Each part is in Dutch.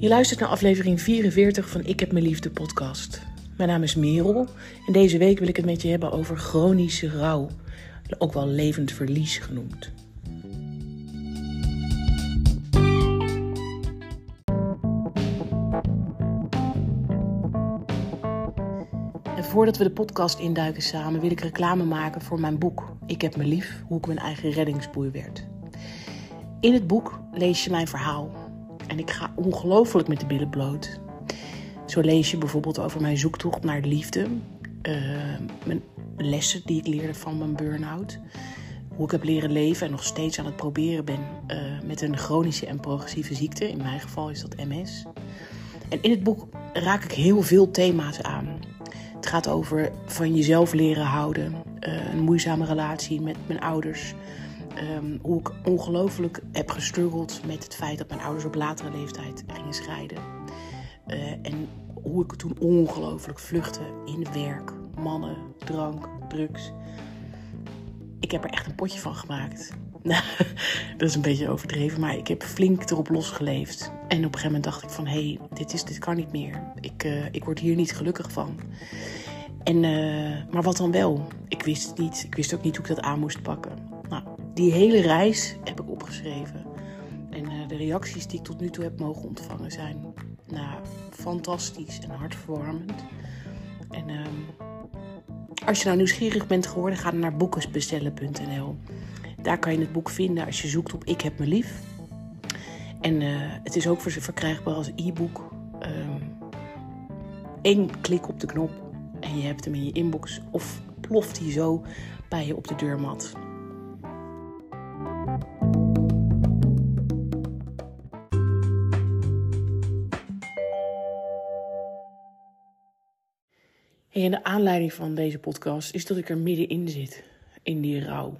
Je luistert naar aflevering 44 van Ik heb mijn liefde podcast. Mijn naam is Merel en deze week wil ik het met je hebben over chronische rouw, ook wel levend verlies genoemd. En voordat we de podcast induiken samen, wil ik reclame maken voor mijn boek Ik heb me lief, hoe ik mijn eigen reddingsboei werd. In het boek lees je mijn verhaal en ik ga ongelooflijk met de billen bloot. Zo lees je bijvoorbeeld over mijn zoektocht naar liefde, uh, mijn lessen die ik leerde van mijn burn-out, hoe ik heb leren leven en nog steeds aan het proberen ben uh, met een chronische en progressieve ziekte. In mijn geval is dat MS. En in het boek raak ik heel veel thema's aan. Het gaat over van jezelf leren houden, uh, een moeizame relatie met mijn ouders, Um, hoe ik ongelooflijk heb gestruggeld met het feit dat mijn ouders op latere leeftijd gingen scheiden. Uh, en hoe ik toen ongelooflijk vluchtte in werk, mannen, drank, drugs. Ik heb er echt een potje van gemaakt. dat is een beetje overdreven, maar ik heb flink erop losgeleefd. En op een gegeven moment dacht ik van, hé, hey, dit, is, dit kan niet meer. Ik, uh, ik word hier niet gelukkig van. En, uh, maar wat dan wel? Ik wist het niet. Ik wist ook niet hoe ik dat aan moest pakken. Die hele reis heb ik opgeschreven. En uh, de reacties die ik tot nu toe heb mogen ontvangen zijn nou, fantastisch en hartverwarmend. En uh, als je nou nieuwsgierig bent geworden, ga dan naar boekensbestellen.nl. Daar kan je het boek vinden als je zoekt op Ik heb me lief. En uh, het is ook verkrijgbaar als e-book. Eén ehm, klik op de knop en je hebt hem in je inbox of ploft hij zo bij je op de deurmat. En de aanleiding van deze podcast is dat ik er middenin zit, in die rouw.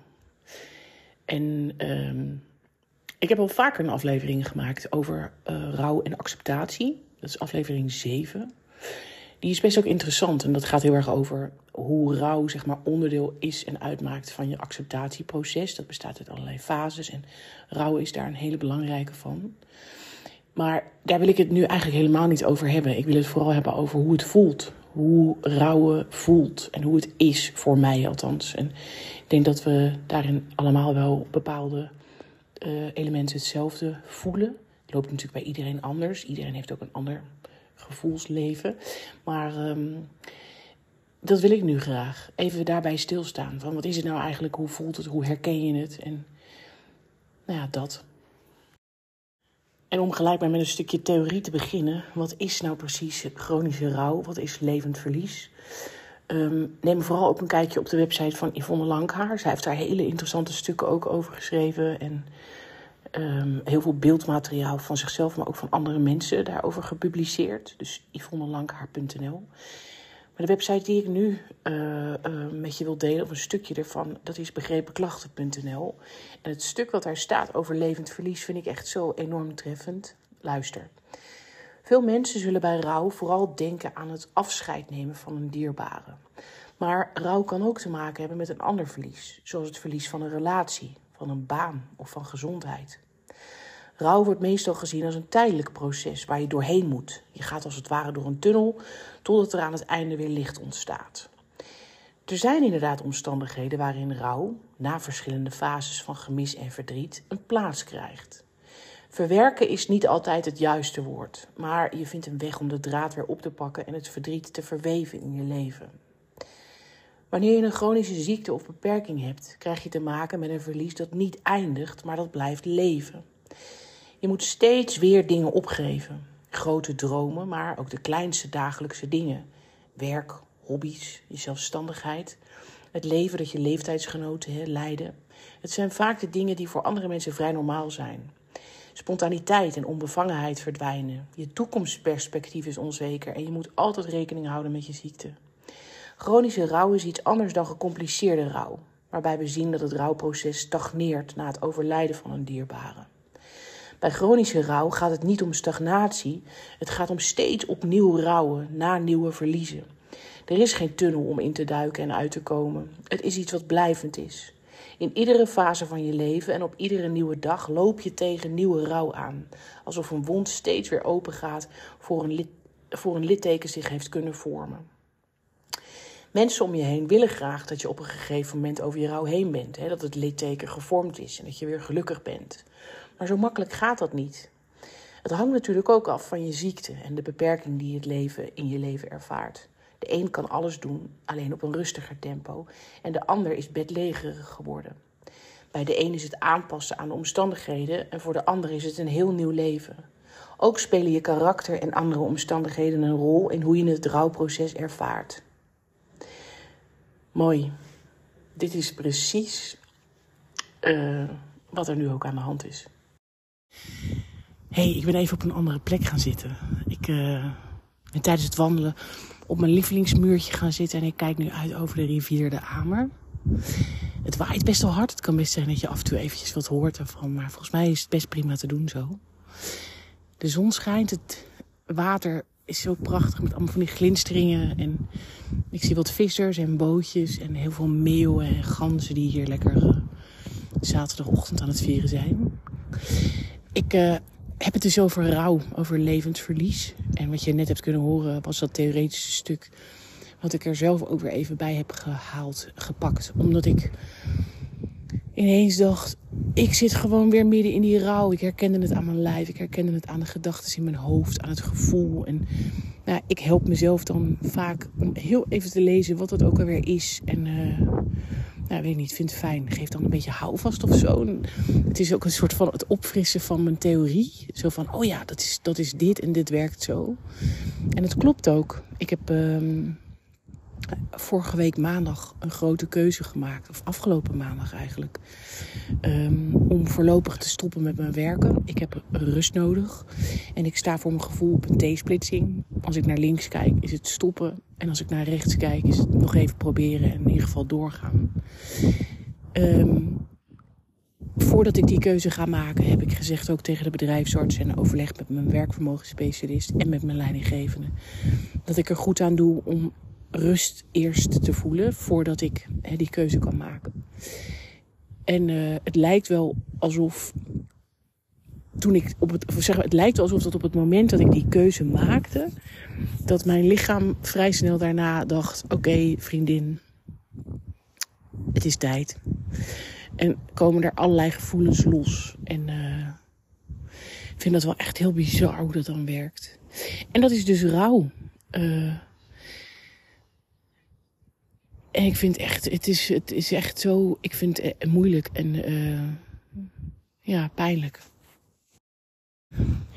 En um, ik heb al vaker een aflevering gemaakt over uh, rouw en acceptatie. Dat is aflevering 7. Die is best ook interessant en dat gaat heel erg over hoe rouw zeg maar, onderdeel is en uitmaakt van je acceptatieproces. Dat bestaat uit allerlei fases en rouw is daar een hele belangrijke van. Maar daar wil ik het nu eigenlijk helemaal niet over hebben. Ik wil het vooral hebben over hoe het voelt hoe rouwen voelt en hoe het is, voor mij althans. En ik denk dat we daarin allemaal wel bepaalde uh, elementen hetzelfde voelen. Het loopt natuurlijk bij iedereen anders. Iedereen heeft ook een ander gevoelsleven. Maar um, dat wil ik nu graag. Even daarbij stilstaan. Van wat is het nou eigenlijk? Hoe voelt het? Hoe herken je het? En nou ja, dat. En om gelijk maar met een stukje theorie te beginnen. Wat is nou precies chronische rouw? Wat is levend verlies? Um, neem vooral ook een kijkje op de website van Yvonne Langhaar. Zij heeft daar hele interessante stukken ook over geschreven. En um, heel veel beeldmateriaal van zichzelf, maar ook van andere mensen daarover gepubliceerd. Dus yvonnelanghaar.nl. De website die ik nu uh, uh, met je wil delen, of een stukje ervan, dat is begrepenklachten.nl. En het stuk wat daar staat over levend verlies vind ik echt zo enorm treffend. Luister. Veel mensen zullen bij rouw vooral denken aan het afscheid nemen van een dierbare. Maar rouw kan ook te maken hebben met een ander verlies, zoals het verlies van een relatie, van een baan of van gezondheid. Rouw wordt meestal gezien als een tijdelijk proces waar je doorheen moet. Je gaat als het ware door een tunnel totdat er aan het einde weer licht ontstaat. Er zijn inderdaad omstandigheden waarin rouw, na verschillende fases van gemis en verdriet, een plaats krijgt. Verwerken is niet altijd het juiste woord, maar je vindt een weg om de draad weer op te pakken en het verdriet te verweven in je leven. Wanneer je een chronische ziekte of beperking hebt, krijg je te maken met een verlies dat niet eindigt, maar dat blijft leven. Je moet steeds weer dingen opgeven. Grote dromen, maar ook de kleinste dagelijkse dingen. Werk, hobby's, je zelfstandigheid. Het leven dat je leeftijdsgenoten he, leiden. Het zijn vaak de dingen die voor andere mensen vrij normaal zijn. Spontaniteit en onbevangenheid verdwijnen. Je toekomstperspectief is onzeker en je moet altijd rekening houden met je ziekte. Chronische rouw is iets anders dan gecompliceerde rouw, waarbij we zien dat het rouwproces stagneert na het overlijden van een dierbare. Bij chronische rouw gaat het niet om stagnatie, het gaat om steeds opnieuw rouwen na nieuwe verliezen. Er is geen tunnel om in te duiken en uit te komen. Het is iets wat blijvend is. In iedere fase van je leven en op iedere nieuwe dag loop je tegen nieuwe rouw aan. Alsof een wond steeds weer open gaat voor een, voor een litteken zich heeft kunnen vormen. Mensen om je heen willen graag dat je op een gegeven moment over je rouw heen bent. Hè? Dat het litteken gevormd is en dat je weer gelukkig bent. Maar zo makkelijk gaat dat niet. Het hangt natuurlijk ook af van je ziekte en de beperking die het leven in je leven ervaart. De een kan alles doen, alleen op een rustiger tempo, en de ander is bedlegerig geworden. Bij de een is het aanpassen aan de omstandigheden en voor de ander is het een heel nieuw leven. Ook spelen je karakter en andere omstandigheden een rol in hoe je het rouwproces ervaart. Mooi. Dit is precies uh, wat er nu ook aan de hand is. Hey, ik ben even op een andere plek gaan zitten. Ik uh, ben tijdens het wandelen op mijn lievelingsmuurtje gaan zitten en ik kijk nu uit over de rivier de Amer. Het waait best wel hard. Het kan best zijn dat je af en toe eventjes wat hoort ervan, maar volgens mij is het best prima te doen zo. De zon schijnt, het water is zo prachtig met allemaal van die glinsteringen. En ik zie wat vissers en bootjes en heel veel meeuwen en ganzen die hier lekker uh, zaterdagochtend aan het vieren zijn. Ik uh, heb het dus over rouw, over levend verlies. En wat je net hebt kunnen horen was dat theoretische stuk wat ik er zelf ook weer even bij heb gehaald, gepakt. Omdat ik ineens dacht, ik zit gewoon weer midden in die rouw. Ik herkende het aan mijn lijf, ik herkende het aan de gedachten in mijn hoofd, aan het gevoel. En nou, ik help mezelf dan vaak om heel even te lezen wat het ook alweer is. En uh, nou, weet ik niet, vind het fijn. Geef dan een beetje houvast of zo. het is ook een soort van het opfrissen van mijn theorie. Zo van, oh ja, dat is, dat is dit en dit werkt zo. En het klopt ook. Ik heb... Uh, vorige week maandag een grote keuze gemaakt. Of afgelopen maandag eigenlijk. Um, om voorlopig te stoppen met mijn werken. Ik heb rust nodig. En ik sta voor mijn gevoel op een T-splitsing. Als ik naar links kijk is het stoppen. En als ik naar rechts kijk is het nog even proberen. En in ieder geval doorgaan. Um, voordat ik die keuze ga maken, heb ik gezegd ook tegen de bedrijfsarts en overleg met mijn werkvermogensspecialist en met mijn leidinggevende. Dat ik er goed aan doe om rust eerst te voelen voordat ik hè, die keuze kan maken. En uh, het lijkt wel alsof toen ik op het, zeg maar, het lijkt alsof dat op het moment dat ik die keuze maakte, dat mijn lichaam vrij snel daarna dacht: oké, vriendin, het is tijd. En komen er allerlei gevoelens los. En uh, ik vind dat wel echt heel bizar hoe dat dan werkt. En dat is dus rouw. Uh, en ik vind echt, het is, het is echt zo, ik vind het moeilijk en uh, ja, pijnlijk.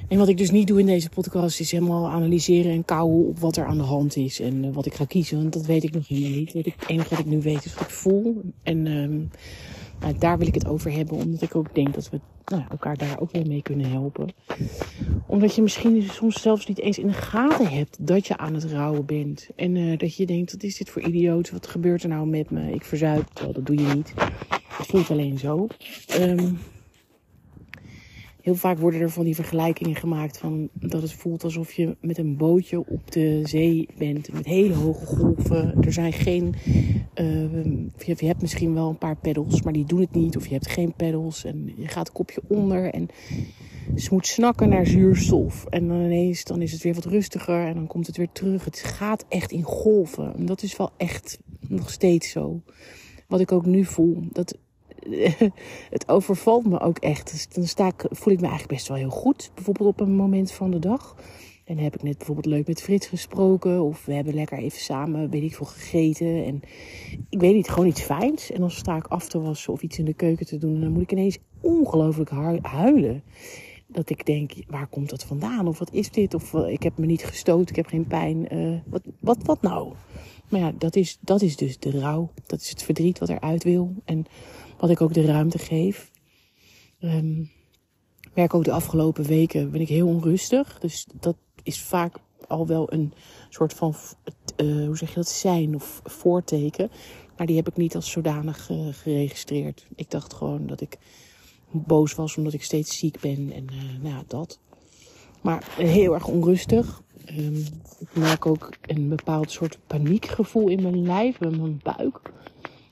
En wat ik dus niet doe in deze podcast is helemaal analyseren en kouwen op wat er aan de hand is en uh, wat ik ga kiezen. Want dat weet ik nog helemaal niet. Het enige wat ik nu weet is wat ik voel. En um, nou, daar wil ik het over hebben, omdat ik ook denk dat we nou, elkaar daar ook wel mee kunnen helpen. Omdat je misschien soms zelfs niet eens in de gaten hebt dat je aan het rouwen bent. En uh, dat je denkt, wat is dit voor idioot? Wat gebeurt er nou met me? Ik verzuip. Wel, dat doe je niet. Het voelt alleen zo. Um, heel vaak worden er van die vergelijkingen gemaakt van dat het voelt alsof je met een bootje op de zee bent. Met hele hoge golven. Er zijn geen. Je, je hebt misschien wel een paar peddels, maar die doen het niet. Of je hebt geen peddels en je gaat een kopje onder. En ze moet snakken naar zuurstof. En dan ineens dan is het weer wat rustiger en dan komt het weer terug. Het gaat echt in golven. En dat is wel echt nog steeds zo. Wat ik ook nu voel. Dat het overvalt me ook echt. Dus dan sta ik, voel ik me eigenlijk best wel heel goed. Bijvoorbeeld op een moment van de dag. En heb ik net bijvoorbeeld leuk met Frits gesproken. Of we hebben lekker even samen, weet ik veel, gegeten. En ik weet niet, gewoon iets fijns. En dan sta ik af te wassen of iets in de keuken te doen. En dan moet ik ineens ongelooflijk huilen. Dat ik denk, waar komt dat vandaan? Of wat is dit? Of ik heb me niet gestoten, ik heb geen pijn. Uh, wat, wat, wat nou? Maar ja, dat is, dat is dus de rouw. Dat is het verdriet wat eruit wil. En wat ik ook de ruimte geef. Um, merk ook de afgelopen weken ben ik heel onrustig. Dus dat is vaak al wel een soort van, uh, hoe zeg je dat, zijn of voorteken. Maar die heb ik niet als zodanig uh, geregistreerd. Ik dacht gewoon dat ik boos was omdat ik steeds ziek ben en uh, nou ja, dat. Maar heel erg onrustig. Um, ik merk ook een bepaald soort paniekgevoel in mijn lijf, in mijn buik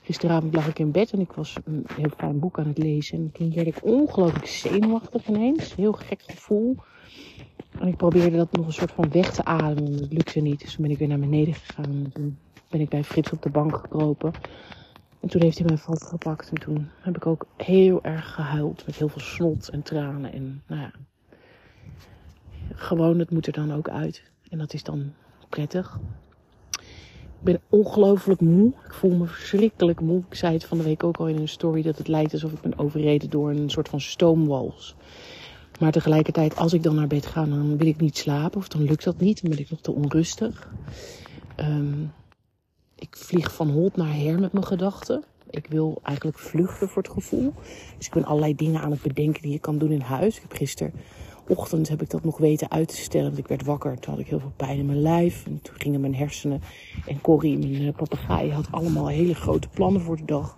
Gisteravond lag ik in bed en ik was een heel fijn boek aan het lezen. En toen werd ik ongelooflijk zenuwachtig ineens. Heel gek gevoel. En ik probeerde dat nog een soort van weg te ademen. Dat lukte niet. Dus toen ben ik weer naar beneden gegaan. En toen ben ik bij Frits op de bank gekropen. En toen heeft hij mij vastgepakt. En toen heb ik ook heel erg gehuild. Met heel veel snot en tranen. En nou ja. Gewoon, het moet er dan ook uit. En dat is dan prettig. Ik ben ongelooflijk moe. Ik voel me verschrikkelijk moe. Ik zei het van de week ook al in een story dat het lijkt alsof ik ben overreden door een soort van stoomwals. Maar tegelijkertijd, als ik dan naar bed ga, dan wil ik niet slapen. Of dan lukt dat niet. Dan ben ik nog te onrustig. Um, ik vlieg van hot naar her met mijn gedachten. Ik wil eigenlijk vluchten voor het gevoel. Dus ik ben allerlei dingen aan het bedenken die je kan doen in huis. Ik heb gisterochtend heb ik dat nog weten uit te stellen. Want ik werd wakker. Toen had ik heel veel pijn in mijn lijf. En toen gingen mijn hersenen. En Corrie, mijn eh, papegaai, had allemaal hele grote plannen voor de dag.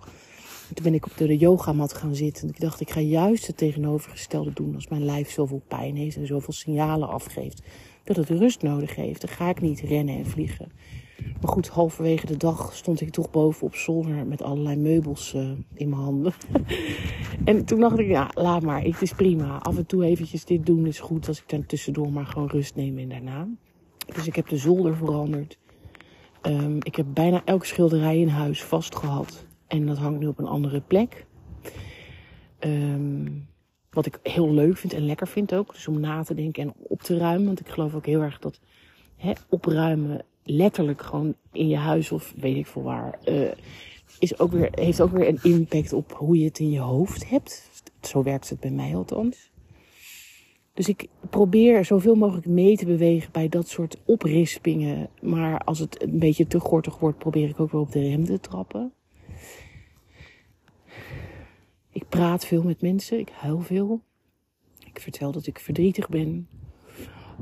En toen ben ik op de yogamat gaan zitten. En ik dacht, ik ga juist het tegenovergestelde doen. Als mijn lijf zoveel pijn heeft en zoveel signalen afgeeft. Dat het rust nodig heeft. Dan ga ik niet rennen en vliegen. Maar goed, halverwege de dag stond ik toch boven op zolder met allerlei meubels uh, in mijn handen. en toen dacht ik, ja, laat maar, het is prima. Af en toe eventjes dit doen is goed als ik dan tussendoor maar gewoon rust neem en daarna. Dus ik heb de zolder veranderd. Um, ik heb bijna elke schilderij in huis vastgehad. En dat hangt nu op een andere plek. Um, wat ik heel leuk vind en lekker vind ook. Dus om na te denken en op te ruimen. Want ik geloof ook heel erg dat hè, opruimen letterlijk gewoon in je huis of weet ik veel waar, uh, is ook weer, heeft ook weer een impact op hoe je het in je hoofd hebt. Zo werkt het bij mij althans. Dus ik probeer zoveel mogelijk mee te bewegen bij dat soort oprispingen. Maar als het een beetje te gortig wordt, probeer ik ook wel op de rem te trappen. Ik praat veel met mensen, ik huil veel. Ik vertel dat ik verdrietig ben.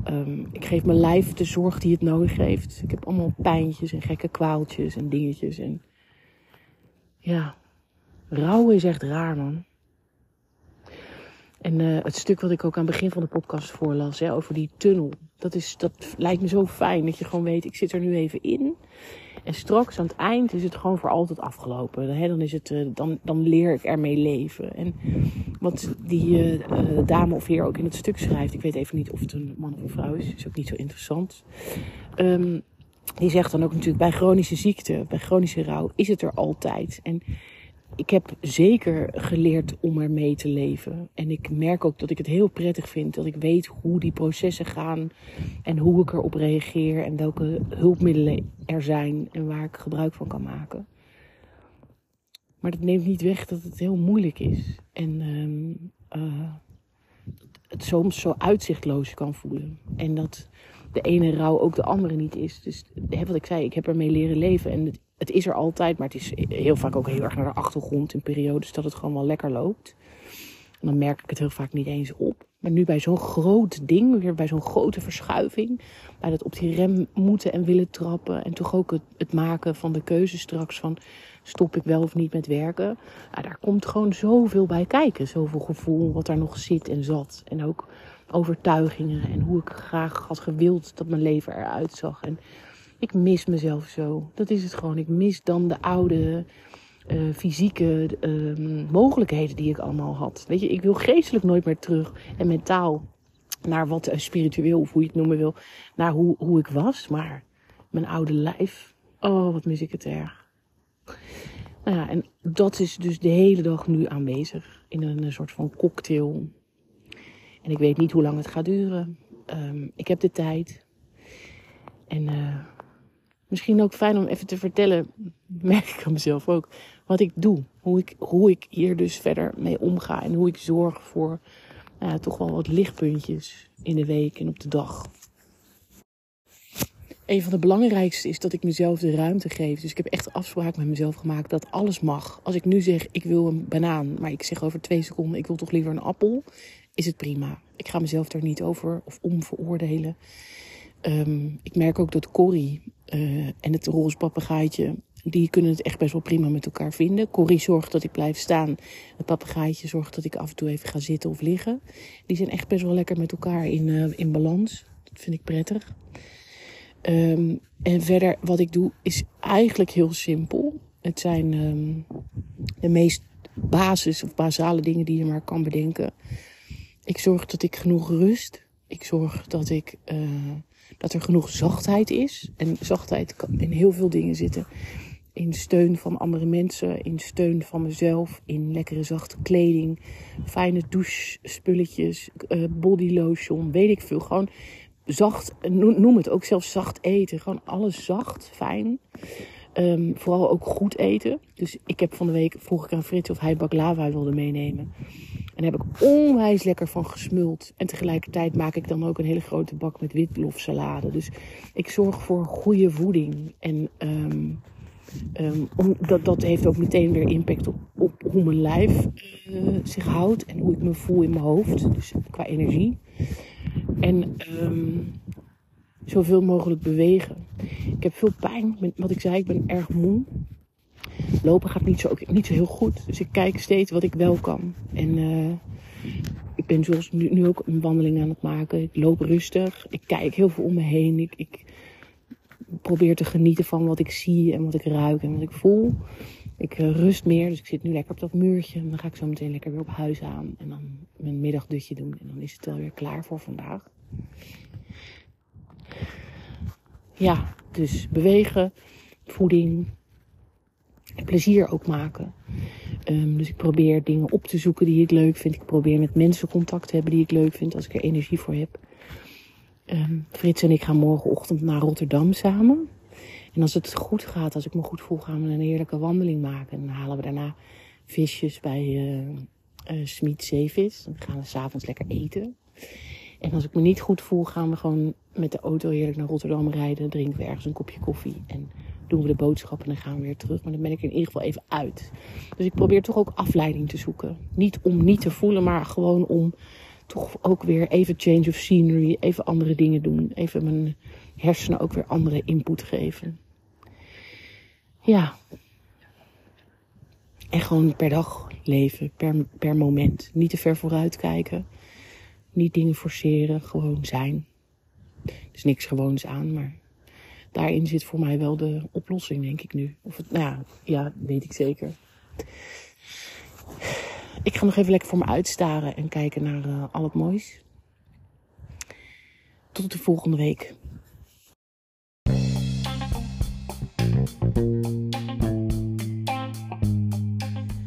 Um, ik geef mijn lijf de zorg die het nodig heeft. Ik heb allemaal pijntjes en gekke kwaaltjes en dingetjes. En ja, rouwen is echt raar, man. En uh, het stuk wat ik ook aan het begin van de podcast voorlas, hè, over die tunnel. Dat, is, dat lijkt me zo fijn dat je gewoon weet, ik zit er nu even in. En straks aan het eind is het gewoon voor altijd afgelopen. Dan, is het, uh, dan, dan leer ik ermee leven. En wat die uh, dame of heer ook in het stuk schrijft, ik weet even niet of het een man of een vrouw is, is ook niet zo interessant. Um, die zegt dan ook natuurlijk bij chronische ziekte, bij chronische rouw, is het er altijd. En ik heb zeker geleerd om er mee te leven. En ik merk ook dat ik het heel prettig vind dat ik weet hoe die processen gaan en hoe ik erop reageer en welke hulpmiddelen er zijn en waar ik gebruik van kan maken. Maar dat neemt niet weg dat het heel moeilijk is en uh, het soms zo uitzichtloos kan voelen. En dat de ene rouw ook de andere niet is. Dus wat ik zei, ik heb ermee leren leven en het het is er altijd, maar het is heel vaak ook heel erg naar de achtergrond in periodes dat het gewoon wel lekker loopt. En dan merk ik het heel vaak niet eens op. Maar nu bij zo'n groot ding, weer bij zo'n grote verschuiving, bij dat op die rem moeten en willen trappen en toch ook het, het maken van de keuze straks van stop ik wel of niet met werken. Daar komt gewoon zoveel bij kijken. Zoveel gevoel wat daar nog zit en zat. En ook overtuigingen en hoe ik graag had gewild dat mijn leven eruit zag. En ik mis mezelf zo. Dat is het gewoon. Ik mis dan de oude uh, fysieke uh, mogelijkheden die ik allemaal had. Weet je, ik wil geestelijk nooit meer terug en mentaal naar wat uh, spiritueel of hoe je het noemen wil, naar hoe, hoe ik was. Maar mijn oude lijf, oh wat mis ik het erg. Nou ja, en dat is dus de hele dag nu aanwezig in een, een soort van cocktail. En ik weet niet hoe lang het gaat duren. Um, ik heb de tijd. En uh, misschien ook fijn om even te vertellen, merk ik aan mezelf ook, wat ik doe. Hoe ik, hoe ik hier dus verder mee omga en hoe ik zorg voor ja, toch wel wat lichtpuntjes in de week en op de dag. Een van de belangrijkste is dat ik mezelf de ruimte geef. Dus ik heb echt afspraak met mezelf gemaakt dat alles mag. Als ik nu zeg ik wil een banaan, maar ik zeg over twee seconden ik wil toch liever een appel, is het prima. Ik ga mezelf daar niet over of om veroordelen. Um, ik merk ook dat Corrie uh, en het roze die kunnen het echt best wel prima met elkaar vinden. Corrie zorgt dat ik blijf staan. Het papegaaitje zorgt dat ik af en toe even ga zitten of liggen. Die zijn echt best wel lekker met elkaar in, uh, in balans. Dat vind ik prettig. Um, en verder, wat ik doe, is eigenlijk heel simpel. Het zijn ehm, de meest basis of basale dingen die je maar kan bedenken. Ik zorg dat ik genoeg rust. Ik zorg dat, ik, uh, dat er genoeg zachtheid is. En zachtheid kan in heel veel dingen zitten. In steun van andere mensen, in steun van mezelf, in lekkere zachte kleding, fijne douchespulletjes, uh, body lotion, weet ik veel. Gewoon zacht, noem het ook zelfs zacht eten. Gewoon alles zacht, fijn. Um, vooral ook goed eten. Dus ik heb van de week, vroeg ik aan Frits of hij baklava wilde meenemen. En daar heb ik onwijs lekker van gesmuld. En tegelijkertijd maak ik dan ook een hele grote bak met witlofsalade. Dus ik zorg voor goede voeding. En um, om, dat, dat heeft ook meteen weer impact op, hoe mijn lijf uh, zich houdt. En hoe ik me voel in mijn hoofd. Dus qua energie. En zoveel mogelijk bewegen. Ik heb veel pijn. Wat ik zei, ik ben erg moe. Lopen gaat niet zo, niet zo heel goed. Dus ik kijk steeds wat ik wel kan. En uh, ik ben zoals nu, ook een wandeling aan het maken. Ik loop rustig. Ik kijk heel veel om me heen. Ik, ik probeer te genieten van wat ik zie en wat ik ruik en wat ik voel. Ik uh, rust meer, dus ik zit nu lekker op dat muurtje. En dan ga ik zo meteen lekker weer op huis aan. En dan mijn middagdutje doen. En dan is het wel weer klaar voor vandaag. Ja, dus bewegen, voeding, plezier ook maken. Um, dus ik probeer dingen op te zoeken die ik leuk vind. Ik probeer met mensen contact te hebben die ik leuk vind als ik er energie voor heb. Um, Frits en ik gaan morgenochtend naar Rotterdam samen. En als het goed gaat, als ik me goed voel, gaan we een heerlijke wandeling maken. En dan halen we daarna visjes bij uh, uh, Zeevis. Dan gaan we s'avonds lekker eten. En als ik me niet goed voel, gaan we gewoon met de auto heerlijk naar Rotterdam rijden. Drinken we ergens een kopje koffie en doen we de boodschappen en dan gaan we weer terug. Maar dan ben ik in ieder geval even uit. Dus ik probeer toch ook afleiding te zoeken. Niet om niet te voelen, maar gewoon om toch ook weer even change of scenery. Even andere dingen doen. Even mijn hersenen ook weer andere input geven. Ja. En gewoon per dag leven, per, per moment. Niet te ver vooruit kijken. Niet dingen forceren, gewoon zijn. Is niks gewoons aan, maar daarin zit voor mij wel de oplossing, denk ik nu. Of het, nou ja, ja, weet ik zeker. Ik ga nog even lekker voor me uitstaren en kijken naar uh, al het moois. Tot de volgende week.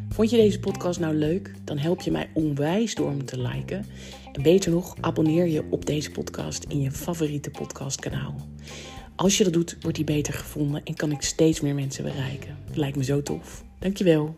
Vond je deze podcast nou leuk? Dan help je mij onwijs door hem te liken. En beter nog, abonneer je op deze podcast in je favoriete podcastkanaal. Als je dat doet, wordt die beter gevonden en kan ik steeds meer mensen bereiken. Lijkt me zo tof. Dankjewel.